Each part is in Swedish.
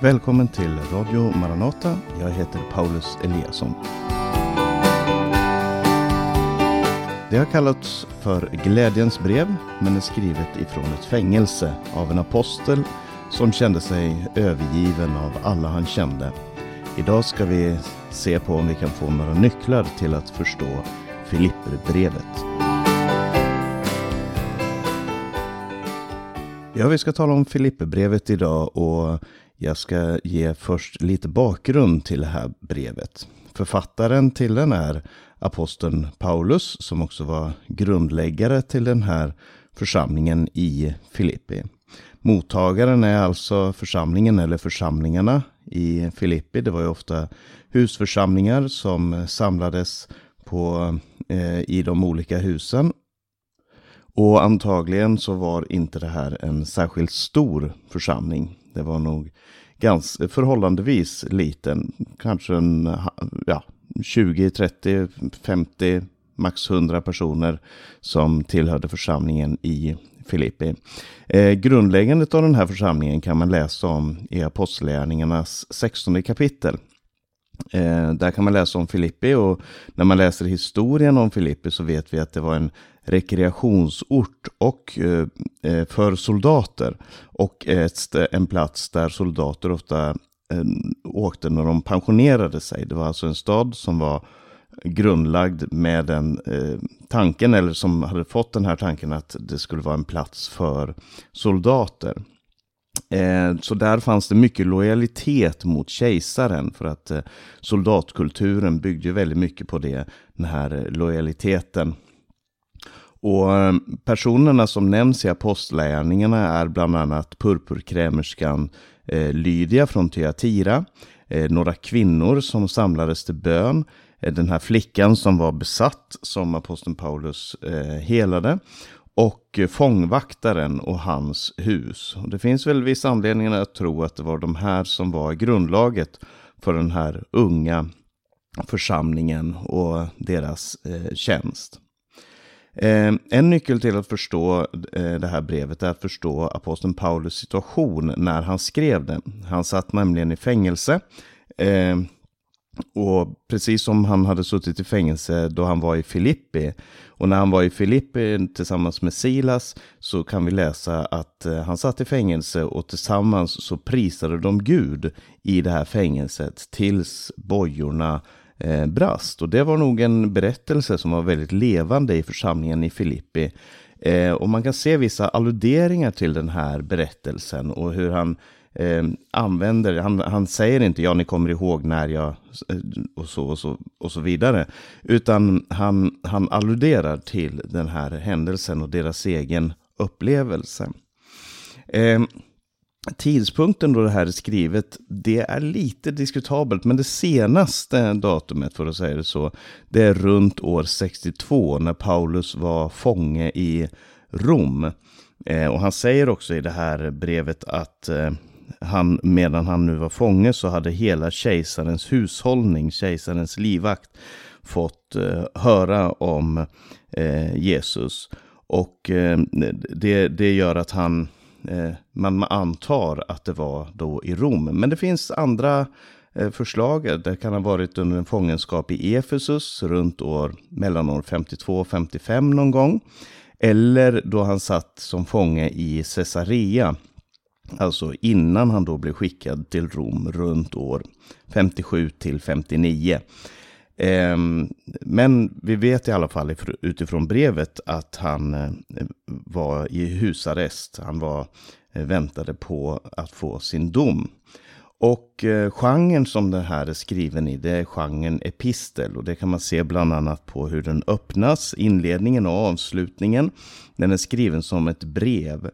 Välkommen till Radio Maranata. Jag heter Paulus Eliasson. Det har kallats för glädjens brev, men är skrivet ifrån ett fängelse av en apostel som kände sig övergiven av alla han kände. Idag ska vi se på om vi kan få några nycklar till att förstå Filipperbrevet. Ja, vi ska tala om Filipperbrevet idag och jag ska ge först lite bakgrund till det här brevet. Författaren till den är aposteln Paulus som också var grundläggare till den här församlingen i Filippi. Mottagaren är alltså församlingen eller församlingarna i Filippi. Det var ju ofta husförsamlingar som samlades på, eh, i de olika husen. Och antagligen så var inte det här en särskilt stor församling. Det var nog ganska förhållandevis liten. Kanske en ja, 20, 30, 50, max 100 personer som tillhörde församlingen i Filippi. Eh, grundläggandet av den här församlingen kan man läsa om i Apostlagärningarnas 16 kapitel. Eh, där kan man läsa om Filippi och när man läser historien om Filippi så vet vi att det var en rekreationsort och eh, eh, för soldater och en plats där soldater ofta eh, åkte när de pensionerade sig. Det var alltså en stad som var grundlagd med den eh, tanken, eller som hade fått den här tanken att det skulle vara en plats för soldater. Eh, så där fanns det mycket lojalitet mot kejsaren för att eh, soldatkulturen byggde väldigt mycket på det, den här lojaliteten. Och eh, personerna som nämns i apostlärningarna är bland annat purpurkrämerskan eh, Lydia från Thyatira, eh, några kvinnor som samlades till bön, den här flickan som var besatt som aposteln Paulus helade och fångvaktaren och hans hus. Och det finns väl viss anledning att tro att det var de här som var grundlaget för den här unga församlingen och deras tjänst. Ehm, en nyckel till att förstå eh, det här brevet är att förstå aposteln Paulus situation när han skrev det. Han satt nämligen i fängelse. Ehm, och precis som han hade suttit i fängelse då han var i Filippi. Och när han var i Filippi tillsammans med Silas så kan vi läsa att eh, han satt i fängelse och tillsammans så prisade de Gud i det här fängelset tills bojorna eh, brast. Och det var nog en berättelse som var väldigt levande i församlingen i Filippi. Eh, och man kan se vissa alluderingar till den här berättelsen och hur han eh, använder, han, han, säger inte ja ni kommer ihåg när jag eh, och så och så, och så vidare. Utan han, han alluderar till den här händelsen och deras egen upplevelse. Eh, Tidpunkten då det här är skrivet, det är lite diskutabelt, men det senaste datumet, för att säga det så, det är runt år 62 när Paulus var fånge i Rom. Eh, och han säger också i det här brevet att eh, han, medan han nu var fånge så hade hela kejsarens hushållning, kejsarens livvakt, fått eh, höra om eh, Jesus. Och eh, det, det gör att han Eh, man antar att det var då i Rom. Men det finns andra eh, förslag. Det kan ha varit under en fångenskap i Efesus runt år mellan år 52 och 55 någon gång. Eller då han satt som fånge i Caesarea. Alltså innan han då blev skickad till Rom runt år 57 till 59. Ehm, men vi vet i alla fall utifrån brevet att han eh, var i husarrest. Han var, eh, väntade på att få sin dom. Och eh, genren som den här är skriven i, det är genren epistel. Och det kan man se bland annat på hur den öppnas, inledningen och avslutningen. Den är skriven som ett brev.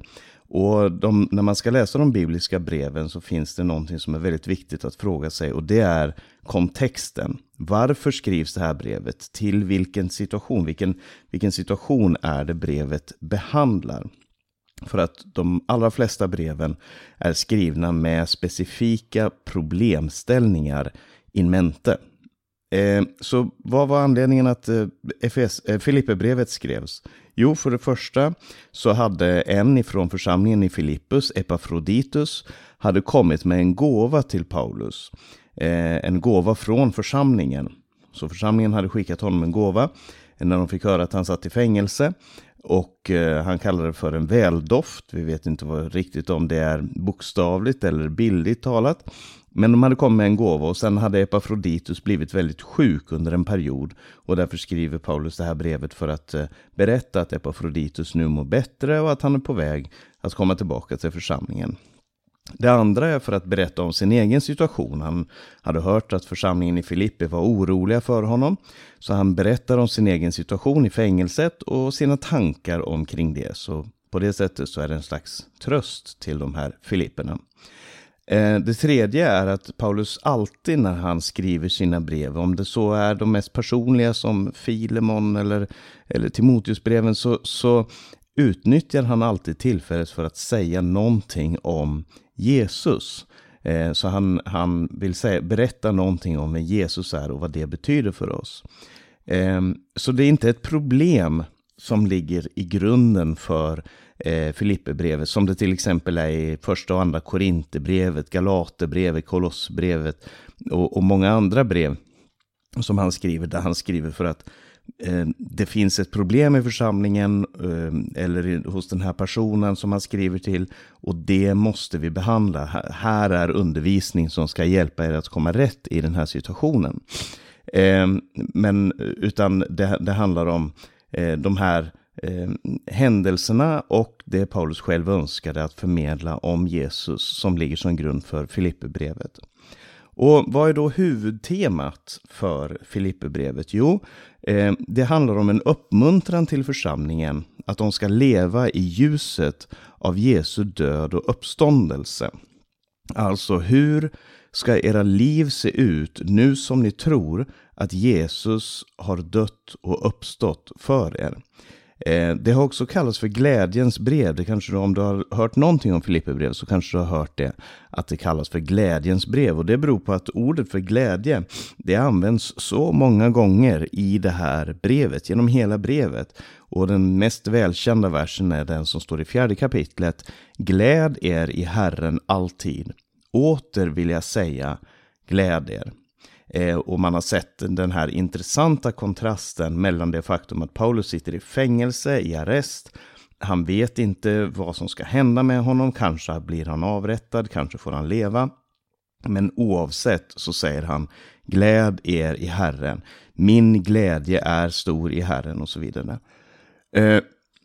Och de, när man ska läsa de bibliska breven så finns det någonting som är väldigt viktigt att fråga sig och det är kontexten. Varför skrivs det här brevet? Till vilken situation? Vilken, vilken situation är det brevet behandlar? För att de allra flesta breven är skrivna med specifika problemställningar in mente. Eh, så vad var anledningen att eh, FS, eh, Filipperbrevet skrevs? Jo, för det första så hade en ifrån församlingen i Filippus, Epafroditus, hade kommit med en gåva till Paulus. En gåva från församlingen. Så församlingen hade skickat honom en gåva när de fick höra att han satt i fängelse. Och han kallade det för en väldoft. Vi vet inte vad, riktigt om det är bokstavligt eller bildligt talat. Men de hade kommit med en gåva och sen hade Epafroditus blivit väldigt sjuk under en period. Och därför skriver Paulus det här brevet för att eh, berätta att Epafroditus nu mår bättre och att han är på väg att komma tillbaka till församlingen. Det andra är för att berätta om sin egen situation. Han hade hört att församlingen i Filippi var oroliga för honom. Så han berättar om sin egen situation i fängelset och sina tankar omkring det. Så på det sättet så är det en slags tröst till de här Filipperna. Eh, det tredje är att Paulus alltid när han skriver sina brev, om det så är de mest personliga som Filemon eller, eller Timoteusbreven, så, så utnyttjar han alltid tillfället för att säga någonting om Jesus. Eh, så han, han vill säga, berätta någonting om vem Jesus är och vad det betyder för oss. Eh, så det är inte ett problem som ligger i grunden för eh, Filipperbrevet, som det till exempel är i första och andra Korinthierbrevet, Galaterbrevet, Kolossbrevet och, och många andra brev som han skriver, där han skriver för att Eh, det finns ett problem i församlingen eh, eller hos den här personen som han skriver till och det måste vi behandla. Här är undervisning som ska hjälpa er att komma rätt i den här situationen. Eh, men utan det, det handlar om eh, de här Eh, händelserna och det Paulus själv önskade att förmedla om Jesus som ligger som grund för Filipperbrevet. Och vad är då huvudtemat för Filipperbrevet? Jo, eh, det handlar om en uppmuntran till församlingen att de ska leva i ljuset av Jesu död och uppståndelse. Alltså, hur ska era liv se ut nu som ni tror att Jesus har dött och uppstått för er? Eh, det har också kallats för glädjens brev. Det kanske, du, om du har hört någonting om Filipperbrevet så kanske du har hört det. Att det kallas för glädjens brev. Och det beror på att ordet för glädje, det används så många gånger i det här brevet, genom hela brevet. Och den mest välkända versen är den som står i fjärde kapitlet. Gläd er i Herren alltid. Åter vill jag säga, gläd er. Eh, och man har sett den här intressanta kontrasten mellan det faktum att Paulus sitter i fängelse, i arrest. Han vet inte vad som ska hända med honom. Kanske blir han avrättad, kanske får han leva. Men oavsett så säger han Gläd er i Herren. Min glädje är stor i Herren och så vidare. Eh,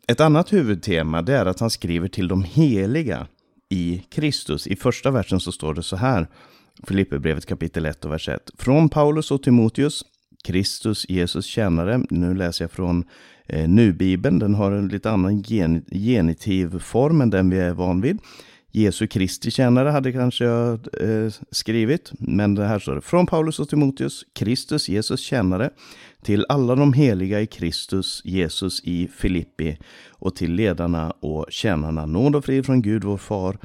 ett annat huvudtema det är att han skriver till de heliga i Kristus. I första versen så står det så här. Filipperbrevet kapitel 1 och vers 1. Från Paulus och Timoteus, Kristus Jesus tjänare. Nu läser jag från eh, Nu-bibeln. Den har en lite annan gen genitiv form än den vi är van vid. Jesu Kristi tjänare hade kanske jag eh, skrivit, men det här står det. Från Paulus och Timoteus, Kristus Jesus tjänare, till alla de heliga i Kristus Jesus i Filippi och till ledarna och tjänarna. Nåd och frid från Gud vår far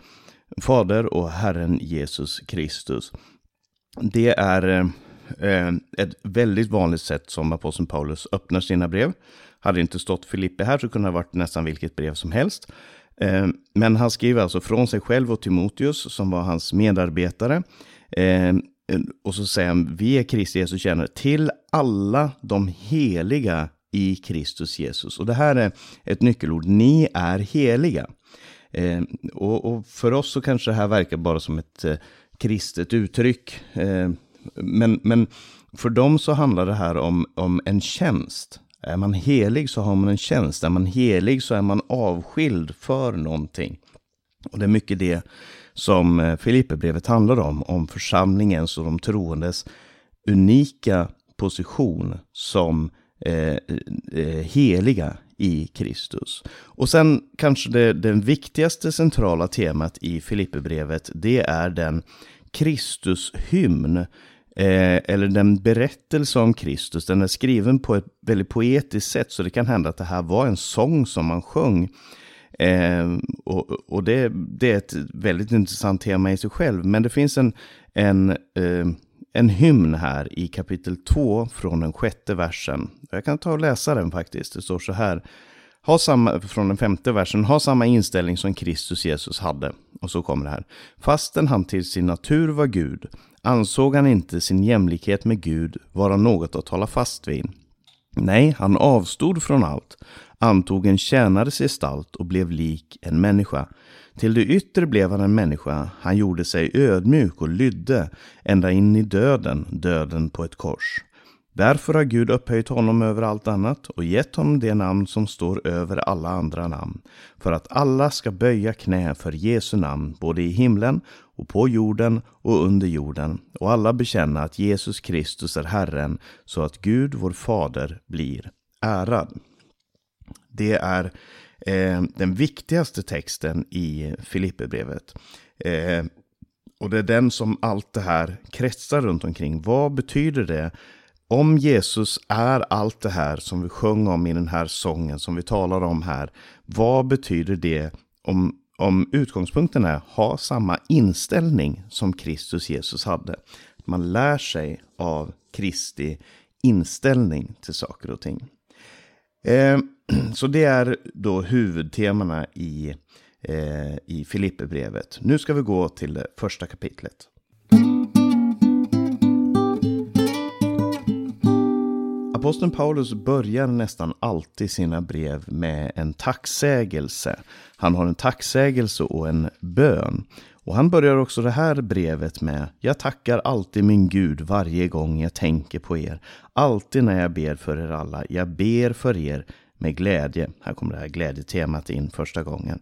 Fader och Herren Jesus Kristus. Det är eh, ett väldigt vanligt sätt som aposteln Paulus öppnar sina brev. Hade det inte stått Filippe här så kunde det ha varit nästan vilket brev som helst. Eh, men han skriver alltså från sig själv och Timoteus som var hans medarbetare. Eh, och så säger han, vi är Kristi Jesus tjänare till alla de heliga i Kristus Jesus. Och det här är ett nyckelord, ni är heliga. Eh, och, och, för oss så kanske det här verkar bara som ett eh, kristet uttryck. Eh, men, men för dem så handlar det här om, om en tjänst. Är man helig så har man en tjänst. Är man helig så är man avskild för någonting. Och det är mycket det som eh, Filipperbrevet handlar om. Om församlingens och de troendes unika position som eh, eh, heliga i Kristus. Och sen kanske det, den viktigaste centrala temat i Filipperbrevet, det är den Kristushymn, eh, eller den berättelse om Kristus. Den är skriven på ett väldigt poetiskt sätt, så det kan hända att det här var en sång som man sjöng. Eh, och, och det, det, är ett väldigt intressant tema i sig själv, men det finns en, en, eh, en hymn här i kapitel 2 från den sjätte versen. Jag kan ta och läsa den faktiskt. Det står så här. Ha samma, från den femte versen, ha samma inställning som Kristus Jesus hade. Och så kommer det här. Fastän han till sin natur var Gud, ansåg han inte sin jämlikhet med Gud vara något att hålla fast vid. Nej, han avstod från allt, antog en tjänares gestalt och blev lik en människa. Till det yttre blev han en människa, han gjorde sig ödmjuk och lydde ända in i döden, döden på ett kors. Därför har Gud upphöjt honom över allt annat och gett honom det namn som står över alla andra namn, för att alla ska böja knä för Jesu namn, både i himlen och på jorden och under jorden, och alla bekänna att Jesus Kristus är Herren, så att Gud, vår Fader, blir ärad. Det är eh, den viktigaste texten i Filipperbrevet. Eh, och det är den som allt det här kretsar runt omkring. Vad betyder det om Jesus är allt det här som vi sjöng om i den här sången som vi talar om här, vad betyder det om, om utgångspunkten är ha samma inställning som Kristus Jesus hade? Man lär sig av Kristi inställning till saker och ting. Eh, så det är då huvudtemana i, eh, i Filipperbrevet. Nu ska vi gå till det första kapitlet. Aposteln Paulus börjar nästan alltid sina brev med en tacksägelse. Han har en tacksägelse och en bön. Och han börjar också det här brevet med Jag tackar alltid min Gud varje gång jag tänker på er. Alltid när jag ber för er alla. Jag ber för er med glädje. Här kommer det här glädjetemat in första gången.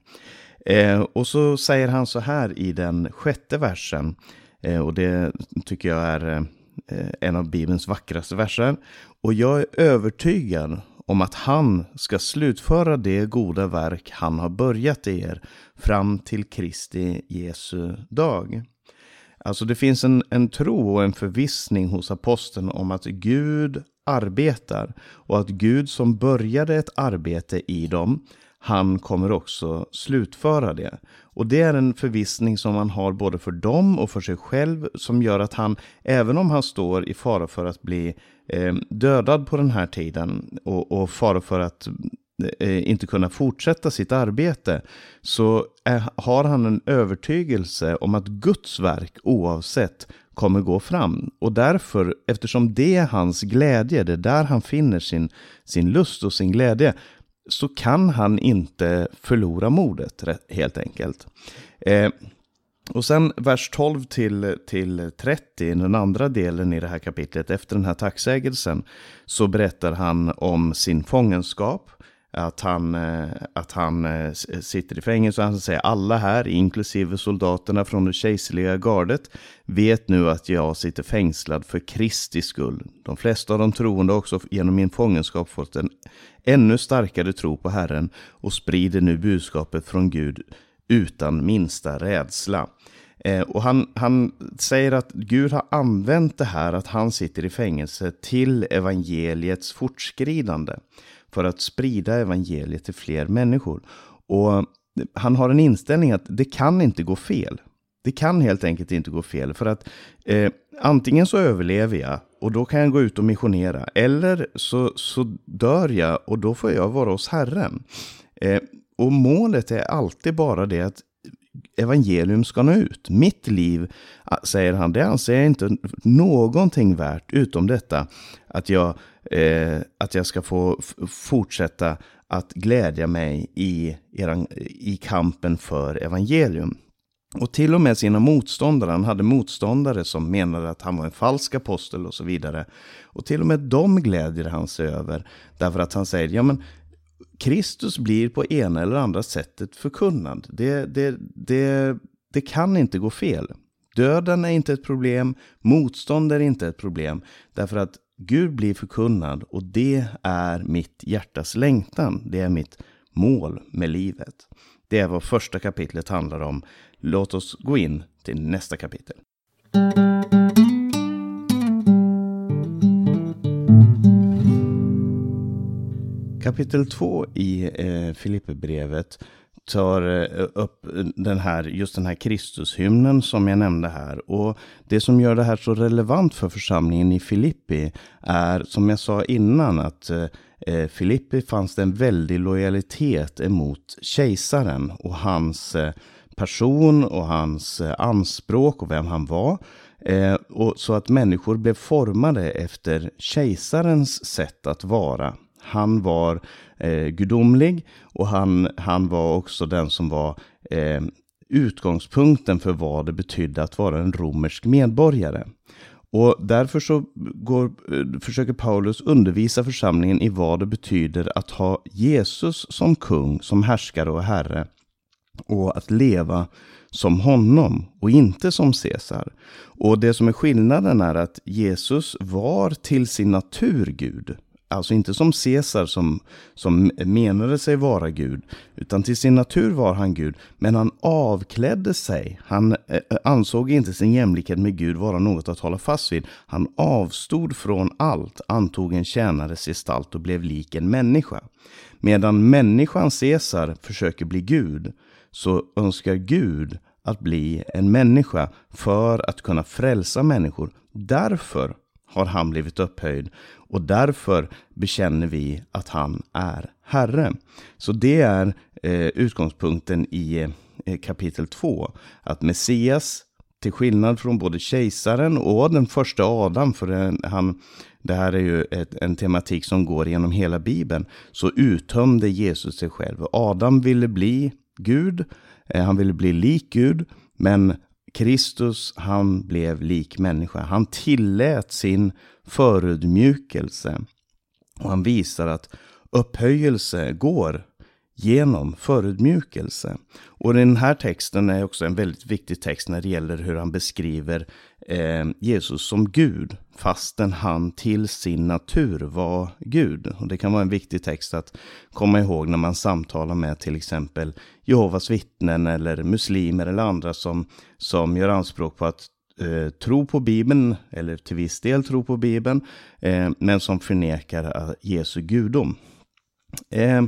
Eh, och så säger han så här i den sjätte versen. Eh, och det tycker jag är eh, en av Bibelns vackraste verser. Och jag är övertygad om att han ska slutföra det goda verk han har börjat i er fram till Kristi Jesu dag. Alltså det finns en, en tro och en förvissning hos aposteln om att Gud arbetar och att Gud som började ett arbete i dem, han kommer också slutföra det. Och det är en förvissning som man har både för dem och för sig själv som gör att han, även om han står i fara för att bli eh, dödad på den här tiden och, och fara för att eh, inte kunna fortsätta sitt arbete, så är, har han en övertygelse om att Guds verk oavsett kommer gå fram. Och därför, eftersom det är hans glädje, det är där han finner sin, sin lust och sin glädje, så kan han inte förlora modet helt enkelt. Eh, och sen vers 12 till, till 30, den andra delen i det här kapitlet, efter den här tacksägelsen, så berättar han om sin fångenskap, att han, eh, att han eh, sitter i fängelse. Han säger alla här, inklusive soldaterna från det kejserliga gardet, vet nu att jag sitter fängslad för Kristi skull. De flesta av de troende har också genom min fångenskap fått en ännu starkare tro på Herren och sprider nu budskapet från Gud utan minsta rädsla. Eh, och han, han säger att Gud har använt det här att han sitter i fängelse till evangeliets fortskridande för att sprida evangeliet till fler människor. Och han har en inställning att det kan inte gå fel. Det kan helt enkelt inte gå fel för att eh, antingen så överlever jag och då kan jag gå ut och missionera eller så, så dör jag och då får jag vara hos Herren. Eh, och målet är alltid bara det att evangelium ska nå ut. Mitt liv, säger han, det anser jag inte någonting värt utom detta att jag, eh, att jag ska få fortsätta att glädja mig i, i kampen för evangelium. Och till och med sina motståndare, han hade motståndare som menade att han var en falsk apostel och så vidare. Och till och med dem glädjer han sig över. Därför att han säger, ja men Kristus blir på ena eller andra sättet förkunnad. Det, det, det, det kan inte gå fel. Döden är inte ett problem, motstånd är inte ett problem. Därför att Gud blir förkunnad och det är mitt hjärtas längtan. Det är mitt mål med livet. Det är vad första kapitlet handlar om. Låt oss gå in till nästa kapitel. Kapitel 2 i eh, Filipperbrevet tar eh, upp den här, just den här Kristushymnen som jag nämnde här. Och det som gör det här så relevant för församlingen i Filippi är, som jag sa innan, att eh, eh, Filippi fanns det en väldig lojalitet emot kejsaren och hans eh, person och hans eh, anspråk och vem han var. Eh, och så att människor blev formade efter kejsarens sätt att vara. Han var eh, gudomlig och han, han var också den som var eh, utgångspunkten för vad det betydde att vara en romersk medborgare. Och därför så går, eh, försöker Paulus undervisa församlingen i vad det betyder att ha Jesus som kung, som härskare och herre. Och att leva som honom och inte som Caesar. Och det som är skillnaden är att Jesus var till sin natur Gud. Alltså inte som Caesar som, som menade sig vara Gud, utan till sin natur var han Gud. Men han avklädde sig. Han eh, eh ansåg inte sin jämlikhet med Gud vara något att hålla fast vid. Han avstod från allt, antog en tjänares gestalt och blev lik en människa. Medan människan Caesar försöker bli Gud, så önskar Gud att bli en människa för att kunna frälsa människor. Därför har han blivit upphöjd och därför bekänner vi att han är Herre. Så det är eh, utgångspunkten i eh, kapitel 2. Att Messias, till skillnad från både kejsaren och den första Adam, för han, det här är ju ett, en tematik som går genom hela Bibeln, så uttömde Jesus sig själv. Adam ville bli Gud, eh, han ville bli lik Gud, men Kristus, han blev lik människa. Han tillät sin förödmjukelse. Och han visar att upphöjelse går genom förödmjukelse. Och den här texten är också en väldigt viktig text när det gäller hur han beskriver eh, Jesus som Gud, fastän han till sin natur var Gud. Och det kan vara en viktig text att komma ihåg när man samtalar med till exempel Jehovas vittnen eller muslimer eller andra som, som gör anspråk på att eh, tro på Bibeln, eller till viss del tro på Bibeln, eh, men som förnekar eh, Jesu gudom. Eh,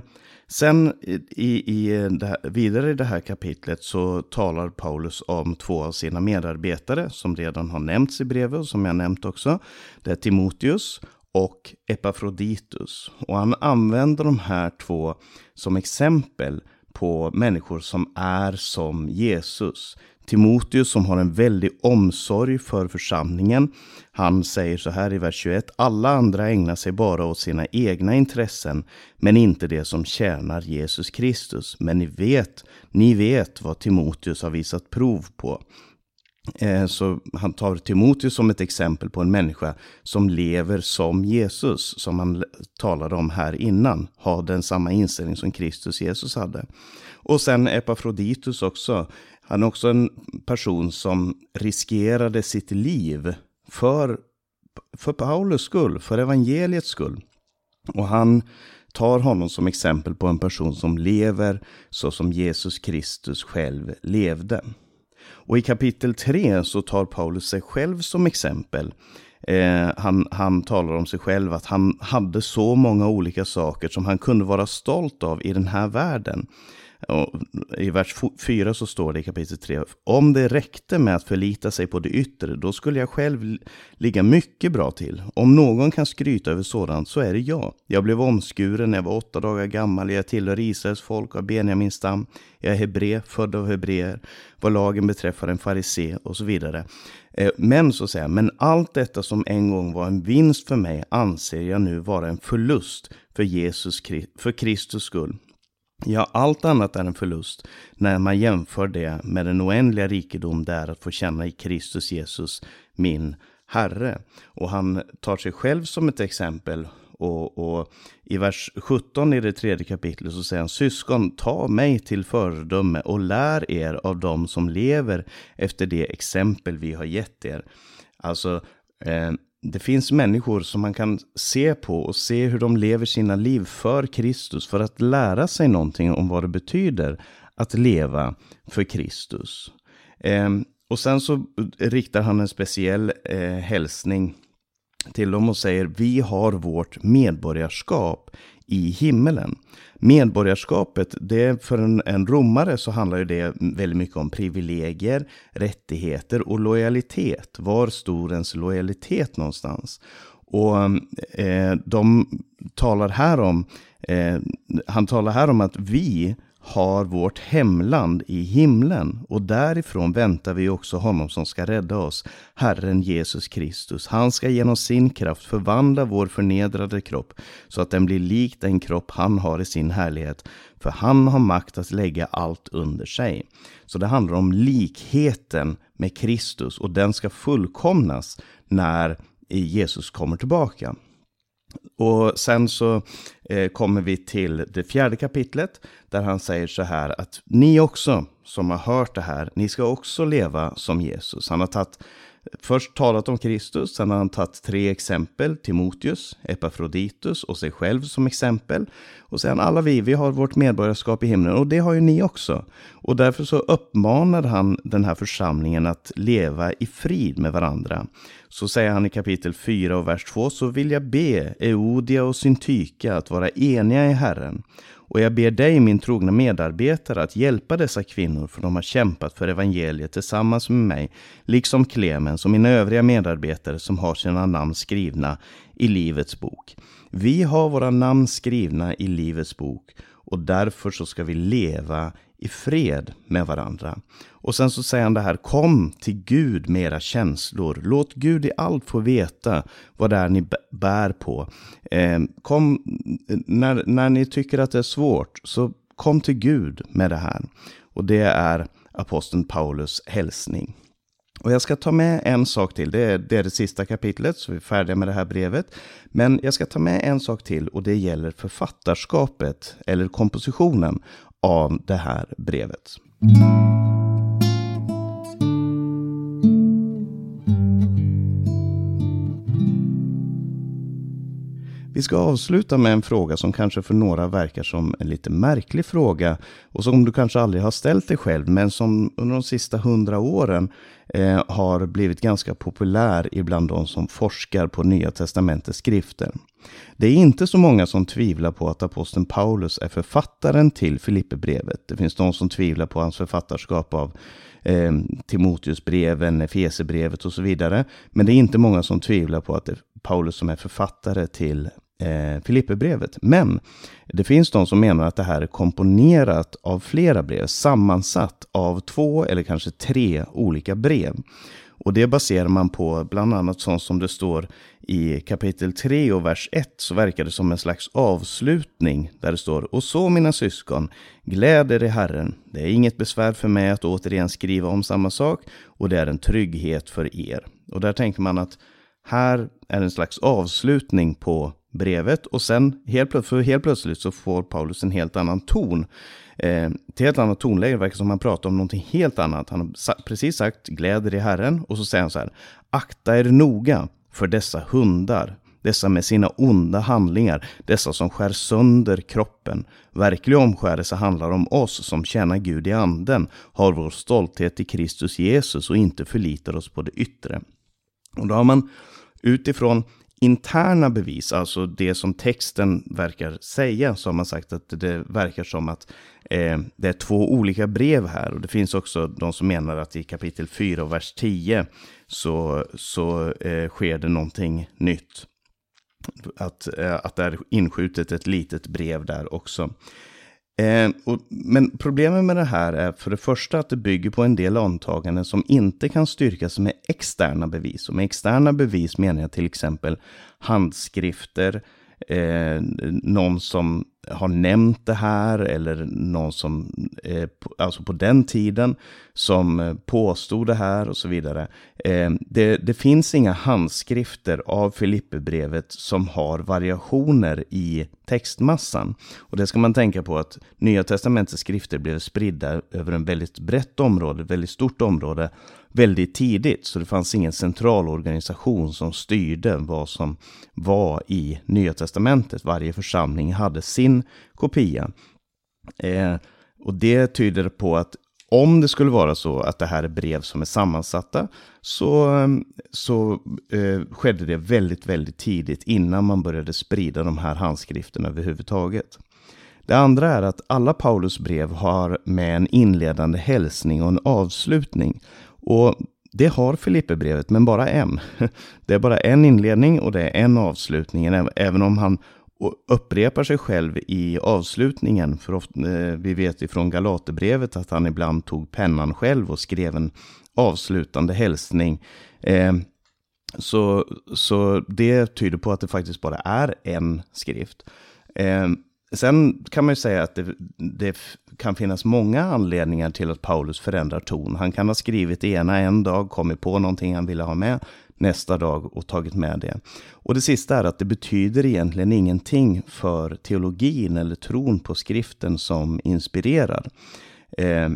Sen i, i här, vidare i det här kapitlet så talar Paulus om två av sina medarbetare som redan har nämnts i brevet och som jag nämnt också. Det är Timoteus och Epafroditus. Och han använder de här två som exempel på människor som är som Jesus. Timoteus som har en väldig omsorg för församlingen. Han säger så här i vers 21. Alla andra ägnar sig bara åt sina egna intressen, men inte det som tjänar Jesus Kristus. Men ni vet, ni vet vad Timoteus har visat prov på. Eh, så han tar Timoteus som ett exempel på en människa som lever som Jesus, som han talade om här innan. Har den samma inställning som Kristus Jesus hade. Och sen Epafroditus också. Han är också en person som riskerade sitt liv för, för Paulus skull, för evangeliets skull. Och han tar honom som exempel på en person som lever så som Jesus Kristus själv levde. Och i kapitel 3 så tar Paulus sig själv som exempel. Eh, han, han talar om sig själv att han hade så många olika saker som han kunde vara stolt av i den här världen. Och I vers 4 så står det i kapitel 3. Om det räckte med att förlita sig på det yttre, då skulle jag själv ligga mycket bra till. Om någon kan skryta över sådant så är det jag. Jag blev omskuren när jag var åtta dagar gammal. Jag tillhör Israels folk av Benjamins stam. Jag är hebre, född av hebreer. Vad lagen beträffar en farisé och så vidare. Eh, men så säger men allt detta som en gång var en vinst för mig anser jag nu vara en förlust för Jesus, för Kristus skull. Ja, allt annat är en förlust när man jämför det med den oändliga rikedom det är att få känna i Kristus Jesus, min Herre. Och han tar sig själv som ett exempel och, och, i vers 17 i det tredje kapitlet så säger han Syskon, ta mig till föredöme och lär er av dem som lever efter det exempel vi har gett er. Alltså, eh, det finns människor som man kan se på och se hur de lever sina liv för Kristus för att lära sig någonting om vad det betyder att leva för Kristus. Eh, och sen så riktar han en speciell eh, hälsning till dem och säger vi har vårt medborgarskap i himmelen. Medborgarskapet, det för en, en romare så handlar ju det väldigt mycket om privilegier, rättigheter och lojalitet. Var stod ens lojalitet någonstans? Och eh, de talar här om, eh, han talar här om att vi har vårt hemland i himlen och därifrån väntar vi också honom som ska rädda oss, Herren Jesus Kristus. Han ska genom sin kraft förvandla vår förnedrade kropp så att den blir lik den kropp han har i sin härlighet, för han har makt att lägga allt under sig. Så det handlar om likheten med Kristus och den ska fullkomnas när Jesus kommer tillbaka. Och sen så eh, kommer vi till det fjärde kapitlet där han säger så här att ni också som har hört det här, ni ska också leva som Jesus. Han har tagit först talat om Kristus, sen har han tagit tre exempel, Timoteus, Epafroditus och sig själv som exempel. Och sen alla vi, vi har vårt medborgarskap i himlen och det har ju ni också. Och därför så uppmanar han den här församlingen att leva i frid med varandra. Så säger han i kapitel 4 och vers 2, så vill jag be Eodia och Syntyka att vara eniga i Herren. Och jag ber dig, min trogna medarbetare, att hjälpa dessa kvinnor, för de har kämpat för evangeliet tillsammans med mig, liksom Clemens och mina övriga medarbetare som har sina namn skrivna i Livets bok. Vi har våra namn skrivna i Livets bok och därför så ska vi leva i fred med varandra. Och sen så säger han det här, kom till Gud med era känslor. Låt Gud i allt få veta vad det är ni bär på. Eh, kom, när, när ni tycker att det är svårt, så kom till Gud med det här. Och det är aposteln Paulus hälsning. Och jag ska ta med en sak till. Det är, det är det sista kapitlet, så vi är färdiga med det här brevet. Men jag ska ta med en sak till och det gäller författarskapet, eller kompositionen av det här brevet. Vi ska avsluta med en fråga som kanske för några verkar som en lite märklig fråga och som du kanske aldrig har ställt dig själv men som under de sista hundra åren eh, har blivit ganska populär ibland de som forskar på Nya Testamentets skrifter. Det är inte så många som tvivlar på att aposteln Paulus är författaren till Filipperbrevet. Det finns de som tvivlar på hans författarskap av eh, Timoteusbreven, Efesebrevet och så vidare. Men det är inte många som tvivlar på att det är Paulus som är författare till eh, Filipperbrevet. Men det finns de som menar att det här är komponerat av flera brev, sammansatt av två eller kanske tre olika brev. Och det baserar man på bland annat sånt som det står i kapitel 3 och vers 1 så verkar det som en slags avslutning där det står Och så mina syskon, gläd er i Herren. Det är inget besvär för mig att återigen skriva om samma sak och det är en trygghet för er. Och där tänker man att här är en slags avslutning på brevet och sen helt, för helt plötsligt så får Paulus en helt annan ton. Eh, till helt annat tonläge, det verkar som han pratar om någonting helt annat. Han har precis sagt gläder i Herren och så säger han så här, akta er noga för dessa hundar, dessa med sina onda handlingar, dessa som skär sönder kroppen. Verklig omskärelse handlar om oss som tjänar Gud i anden, har vår stolthet i Kristus Jesus och inte förlitar oss på det yttre. Och då har man utifrån interna bevis, alltså det som texten verkar säga, så har man sagt att det verkar som att eh, det är två olika brev här. Och det finns också de som menar att i kapitel 4 och vers 10 så, så eh, sker det någonting nytt. Att, eh, att det är inskjutet ett litet brev där också. Eh, och, men problemet med det här är för det första att det bygger på en del antaganden som inte kan styrkas med externa bevis. Och med externa bevis menar jag till exempel handskrifter, eh, någon som har nämnt det här eller någon som, eh, alltså på den tiden, som eh, påstod det här och så vidare. Eh, det, det, finns inga handskrifter av Filipperbrevet som har variationer i textmassan. Och det ska man tänka på att Nya Testamentets skrifter blev spridda över en väldigt brett område, väldigt stort område, väldigt tidigt. Så det fanns ingen central organisation som styrde vad som var i Nya Testamentet. Varje församling hade sin kopia. Eh, och det tyder på att om det skulle vara så att det här är brev som är sammansatta så, så eh, skedde det väldigt, väldigt tidigt innan man började sprida de här handskrifterna överhuvudtaget. Det andra är att alla Paulus brev har med en inledande hälsning och en avslutning. Och det har Filipperbrevet, men bara en. Det är bara en inledning och det är en avslutning, även om han upprepar sig själv i avslutningen. För ofta, eh, vi vet ifrån Galaterbrevet att han ibland tog pennan själv och skrev en avslutande hälsning. Eh, så, så det tyder på att det faktiskt bara är en skrift. Eh, Sen kan man ju säga att det, det, kan finnas många anledningar till att Paulus förändrar ton. Han kan ha skrivit det ena en dag, kommit på någonting han ville ha med nästa dag och tagit med det. Och det sista är att det betyder egentligen ingenting för teologin eller tron på skriften som inspirerar. Eh,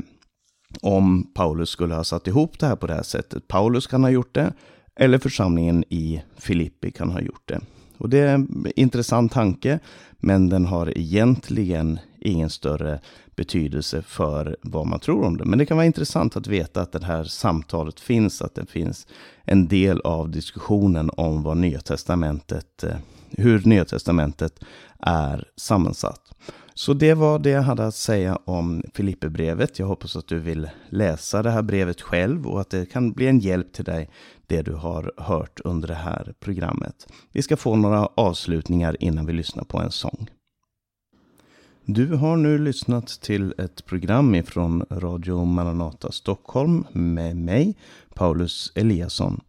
om Paulus skulle ha satt ihop det här på det här sättet. Paulus kan ha gjort det, eller församlingen i Filippi kan ha gjort det. Och det är en intressant tanke, men den har egentligen ingen större betydelse för vad man tror om det. Men det kan vara intressant att veta att det här samtalet finns, att det finns en del av diskussionen om vad Nya Testamentet, eh, hur Nya Testamentet är sammansatt. Så det var det jag hade att säga om Filipperbrevet. Jag hoppas att du vill läsa det här brevet själv och att det kan bli en hjälp till dig, det du har hört under det här programmet. Vi ska få några avslutningar innan vi lyssnar på en sång. Du har nu lyssnat till ett program ifrån Radio Maranata Stockholm med mig, Paulus Eliasson.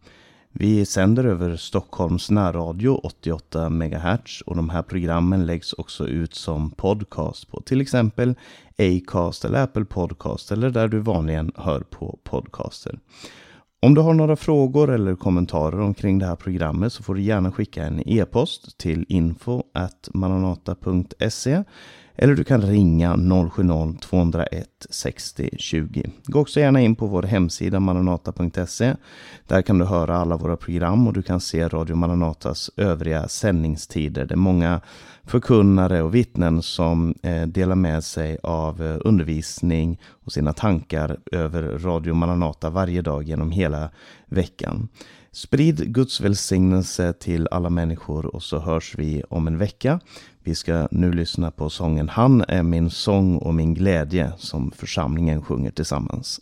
Vi sänder över Stockholms närradio 88 MHz och de här programmen läggs också ut som podcast på till exempel Acast eller Apple Podcast eller där du vanligen hör på podcaster. Om du har några frågor eller kommentarer omkring det här programmet så får du gärna skicka en e-post till info.mananata.se eller du kan ringa 070-201 60 20. Gå också gärna in på vår hemsida maranata.se. Där kan du höra alla våra program och du kan se Radio Maranatas övriga sändningstider. Det är många förkunnare och vittnen som eh, delar med sig av eh, undervisning och sina tankar över Radio Maranata varje dag genom hela veckan. Sprid Guds välsignelse till alla människor och så hörs vi om en vecka. Vi ska nu lyssna på sången Han är min sång och min glädje som församlingen sjunger tillsammans.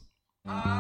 Mm.